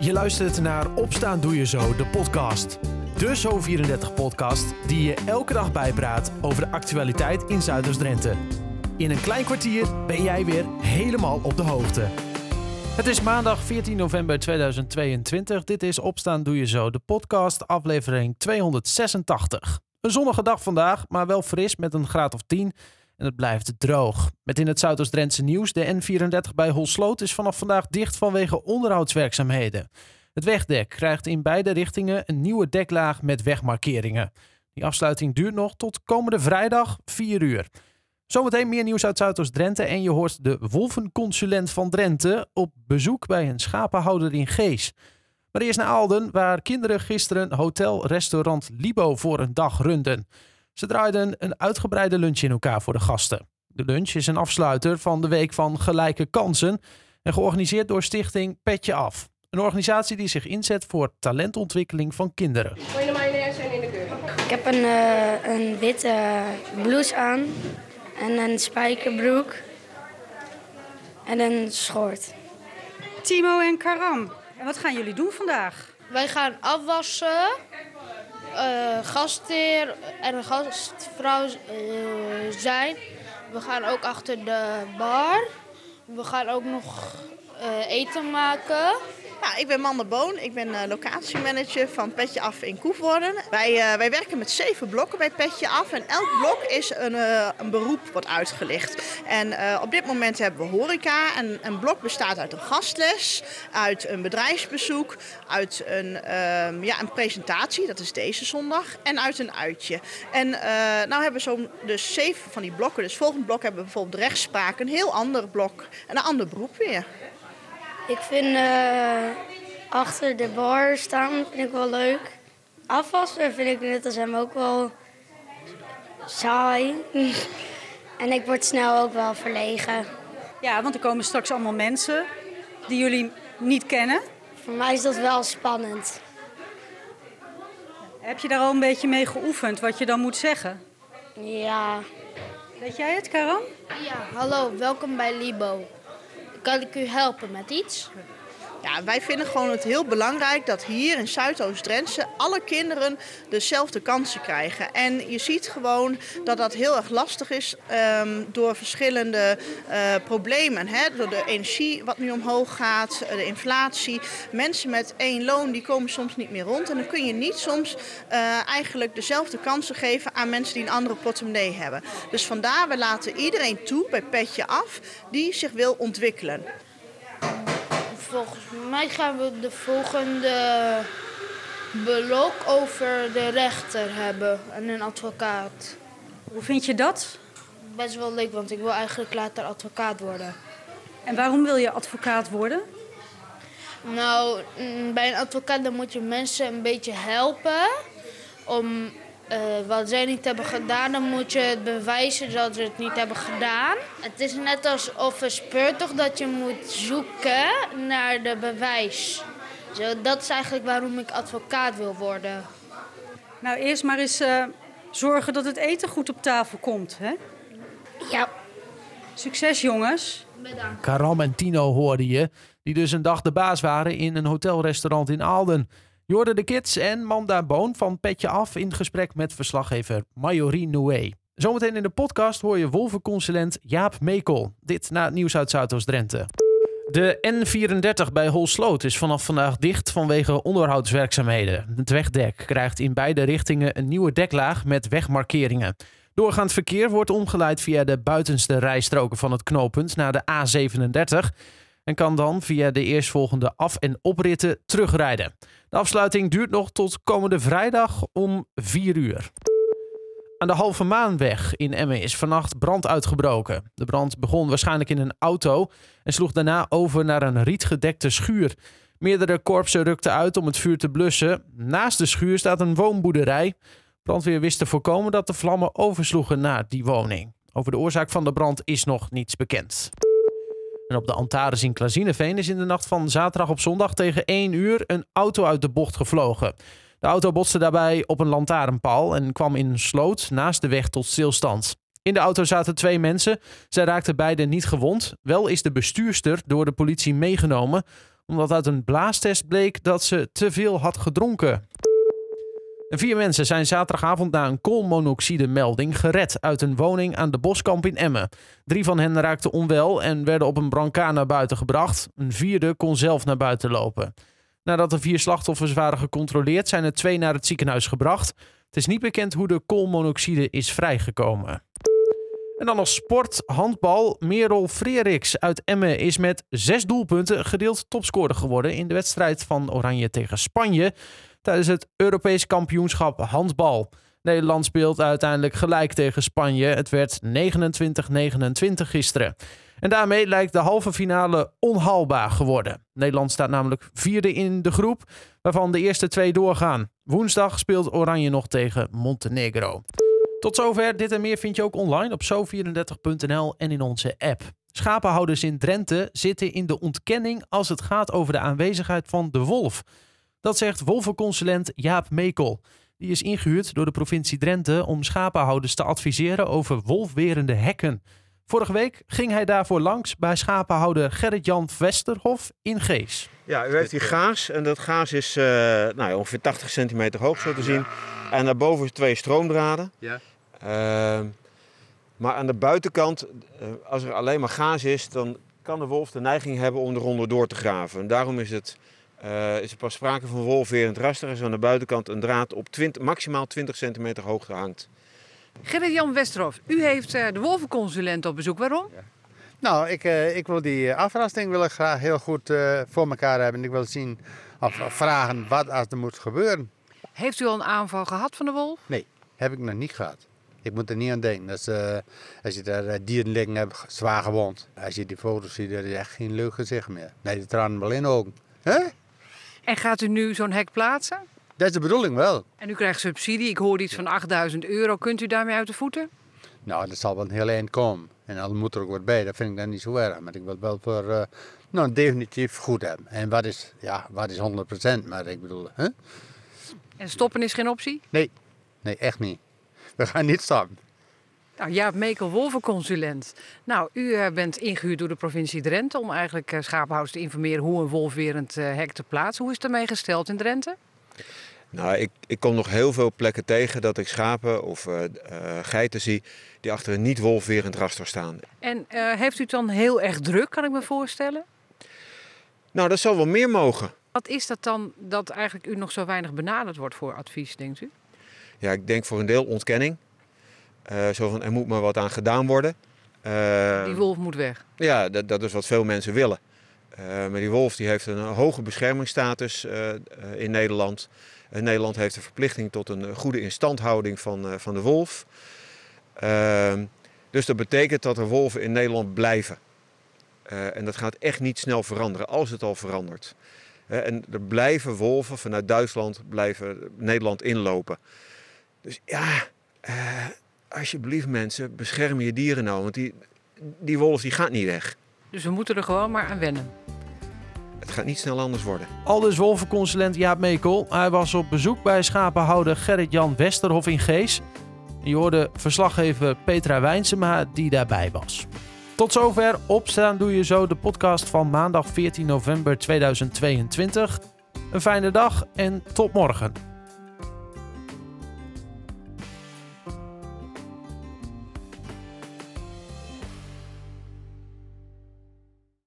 Je luistert naar Opstaan Doe Je Zo, de podcast. De Zo34-podcast die je elke dag bijpraat over de actualiteit in Zuiders-Drenthe. In een klein kwartier ben jij weer helemaal op de hoogte. Het is maandag 14 november 2022. Dit is Opstaan Doe Je Zo, de podcast, aflevering 286. Een zonnige dag vandaag, maar wel fris met een graad of 10 en het blijft droog. Met in het Zuidoost-Drentse nieuws, de N34 bij Holsloot is vanaf vandaag dicht vanwege onderhoudswerkzaamheden. Het wegdek krijgt in beide richtingen een nieuwe deklaag met wegmarkeringen. Die afsluiting duurt nog tot komende vrijdag 4 uur. Zometeen meer nieuws uit Zuidoost-Drenthe en je hoort de wolvenconsulent van Drenthe op bezoek bij een schapenhouder in Gees. Maar eerst naar Alden, waar kinderen gisteren hotel-restaurant Libo voor een dag runden. Ze draaiden een uitgebreide lunch in elkaar voor de gasten. De lunch is een afsluiter van de Week van Gelijke Kansen en georganiseerd door stichting Petje Af. Een organisatie die zich inzet voor talentontwikkeling van kinderen. Ik heb een, eh, een witte blouse aan en een spijkerbroek en een schort. Timo en Karam. En wat gaan jullie doen vandaag? Wij gaan afwassen, eh gastheer en gastvrouw eh, zijn. We gaan ook achter de bar. We gaan ook nog eh, eten maken. Ja, ik ben Manda Boon. Ik ben eh, locatiemanager van Petje Af in Koevoorden. Wij, eh, wij werken met zeven blokken bij Petje Af. En elk blok is een, eh, een beroep wat uitgelicht. En op dit moment hebben we horeca. En een blok bestaat uit een gastles, uit een bedrijfsbezoek, uit een, ehm, ja, een presentatie, dat is deze zondag, en uit een uitje. En nou hebben we zo dus zeven van die blokken. Dus volgend blok hebben we bijvoorbeeld rechtspraak, een heel ander blok en een ander beroep weer. Ik vind eh, achter de bar staan vind ik wel leuk. Afwassen vind ik net als hem ook wel saai. en ik word snel ook wel verlegen. Ja, want er komen straks allemaal mensen die jullie niet kennen. Voor mij is dat wel spannend. Heb je daar al een beetje mee geoefend wat je dan moet zeggen? Ja, Weet jij het, Karam? Ja, hallo, welkom bij Libo. Kan ik u helpen met iets? Ja, wij vinden gewoon het heel belangrijk dat hier in Zuidoost-Drenthe alle kinderen dezelfde kansen krijgen. En je ziet gewoon dat dat heel erg lastig is ehm, door verschillende eh, problemen. Hè? Door de energie wat nu omhoog gaat, eh, de inflatie. Mensen met één loon die komen soms niet meer rond. En dan kun je niet soms eh, eigenlijk dezelfde kansen geven aan mensen die een andere portemonnee hebben. Dus vandaar, we laten iedereen toe bij Petje Af die zich wil ontwikkelen. Volgens mij gaan we de volgende blok over de rechter hebben en een advocaat. Hoe vind je dat? Best wel leuk, want ik wil eigenlijk later advocaat worden. En waarom wil je advocaat worden? Nou, mm, bij een advocaat dan moet je mensen een beetje helpen om eh, wat zij niet hebben gedaan, dan moet je het bewijzen dat ze het niet hebben gedaan. Het is net alsof een speurtocht dat je moet zoeken naar de bewijs. Zo, dat is eigenlijk waarom ik advocaat wil worden. Nou, eerst maar eens eh, zorgen dat het eten goed op tafel komt. Hè? ja. Succes, jongens. Bedankt. Karam en Tino hoorde je, die dus een dag de baas waren in een hotelrestaurant in Aalden. Je hoorde de kids en Manda Boon van Petje Af in gesprek met verslaggever Majorie Noué. Zometeen in de podcast hoor je wolvenconsulent Jaap Mekel. Dit na het nieuws uit Zuidoost-Drenthe. De N34 bij Holsloot is vanaf vandaag dicht vanwege onderhoudswerkzaamheden. Het wegdek krijgt in beide richtingen een nieuwe deklaag met wegmarkeringen. Doorgaand verkeer wordt omgeleid via de buitenste rijstroken van het knooppunt naar de A37 en kan dan via de eerstvolgende af- en opritten terugrijden. De afsluiting duurt nog tot komende vrijdag om 4 uur. Aan de Halve Maanweg in Emmen is vannacht brand uitgebroken. De brand begon waarschijnlijk in een auto en sloeg daarna over naar een rietgedekte schuur. Meerdere korpsen rukten uit om het vuur te blussen. Naast de schuur staat een woonboerderij. Brandweer wist te voorkomen dat de vlammen oversloegen naar die woning. Over de oorzaak van de brand is nog niets bekend. En op de Antares in Klazineveen is in de nacht van zaterdag op zondag tegen 1 uur een auto uit de bocht gevlogen. De auto botste daarbij op een lantaarnpaal en kwam in een sloot naast de weg tot stilstand. In de auto zaten twee mensen. Zij raakten beide niet gewond. Wel is de bestuurster door de politie meegenomen omdat uit een blaastest bleek dat ze te veel had gedronken. Vier mensen zijn zaterdagavond na een koolmonoxide-melding gered uit een woning aan de Boskamp in Emmen. Drie van hen raakten onwel en werden op een brancard naar buiten gebracht. Een vierde kon zelf naar buiten lopen. Nadat de vier slachtoffers waren gecontroleerd, zijn er twee naar het ziekenhuis gebracht. Het is niet bekend hoe de koolmonoxide is vrijgekomen. En dan nog sport, handbal. Merel Freeriks uit Emmen is met zes doelpunten gedeeld topscorer geworden in de wedstrijd van Oranje tegen Spanje tijdens het Europees kampioenschap handbal. Nederland speelt uiteindelijk gelijk tegen Spanje. Het werd 29-29 gisteren. En daarmee lijkt de halve finale onhaalbaar geworden. Nederland staat namelijk vierde in de groep, waarvan de eerste twee doorgaan. Woensdag speelt Oranje nog tegen Montenegro. Tot zover. Dit en meer vind je ook online op zo34.nl en in onze app. Schapenhouders in Drenthe zitten in de ontkenning als het gaat over de aanwezigheid van de wolf. Dat zegt wolvenconsulent Jaap Mekel. Die is ingehuurd door de provincie Drenthe om schapenhouders te adviseren over wolfwerende hekken. Vorige week ging hij daarvoor langs bij schapenhouder Gerrit-Jan Westerhof in Gees. Ja, u heeft hier gaas en dat gaas is uh, nou, ongeveer 80 centimeter hoog zo te zien. En daarboven twee stroomdraden. Ja. Uh, maar aan de buitenkant, uh, als er alleen maar gaas is, dan kan de wolf de neiging hebben om eronder door te graven. En daarom is, het, uh, is er pas sprake van wolfwerend raster als aan de buitenkant een draad op 20, maximaal 20 centimeter hoogte hangt. Gerrit-Jan Westerhof, u heeft de wolvenconsulent op bezoek. Waarom? Ja. Nou, ik, ik wil die afrasting wil ik graag heel goed voor elkaar hebben. Ik wil zien of, of vragen wat als er moet gebeuren. Heeft u al een aanval gehad van de wolf? Nee, heb ik nog niet gehad. Ik moet er niet aan denken. Uh, als je daar uh, dieren liggen hebt, zwaar gewond. Als je die foto's ziet, dat is echt geen leuk gezicht meer. Nee, de tranen wel in ogen. Huh? En gaat u nu zo'n hek plaatsen? Dat is de bedoeling wel. En u krijgt subsidie. Ik hoorde iets van 8000 euro. Kunt u daarmee uit de voeten? Nou, dat zal wel een heel eind komen. En dan moet er ook wat bij. Dat vind ik dan niet zo erg. Maar ik wil het wel voor uh, nou, definitief goed hebben. En wat is, ja, wat is 100%? Maar ik bedoel, hè? En stoppen is geen optie? Nee, nee, echt niet. We gaan niet stoppen. Nou, Jaap Mekel, wolvenconsulent. Nou, u uh, bent ingehuurd door de provincie Drenthe om eigenlijk uh, schapenhouders te informeren hoe een wolfwerend uh, hek te plaatsen. Hoe is het ermee gesteld in Drenthe? Nou, ik, ik kom nog heel veel plekken tegen dat ik schapen of geiten zie die achter een niet wolfwerend raster staan. En heeft u het dan heel erg druk, kan ik me voorstellen? Nou, dat zal wel meer mogen. Wat is dat dan dat eigenlijk u nog zo weinig benaderd wordt voor advies, denkt u? Ja, ik denk voor een deel ontkenning. Uh, zo van, er moet maar wat aan gedaan worden. Uh, die wolf moet weg. Ja, dat, dat is wat veel mensen willen. Uh, maar die wolf die heeft een hoge beschermingsstatus in Nederland. Nederland heeft een verplichting tot een goede instandhouding van, van de wolf. Ehm, dus dat betekent dat er wolven in Nederland blijven. en dat gaat echt niet snel veranderen, als het al verandert. En er blijven wolven vanuit Duitsland, blijven Nederland inlopen. Dus ja, uh, alsjeblieft mensen, bescherm je dieren nou. Want die, die wolf die gaat niet weg. Dus we moeten er gewoon maar aan wennen. Het gaat niet snel anders worden. Aldus wolvenconsulent Jaap Mekel. Hij was op bezoek bij schapenhouder Gerrit-Jan Westerhof in Gees. Je hoorde verslaggever Petra Wijnsema die daarbij was. Tot zover. Opstaan doe je zo de podcast van maandag 14 november 2022. Een fijne dag en tot morgen.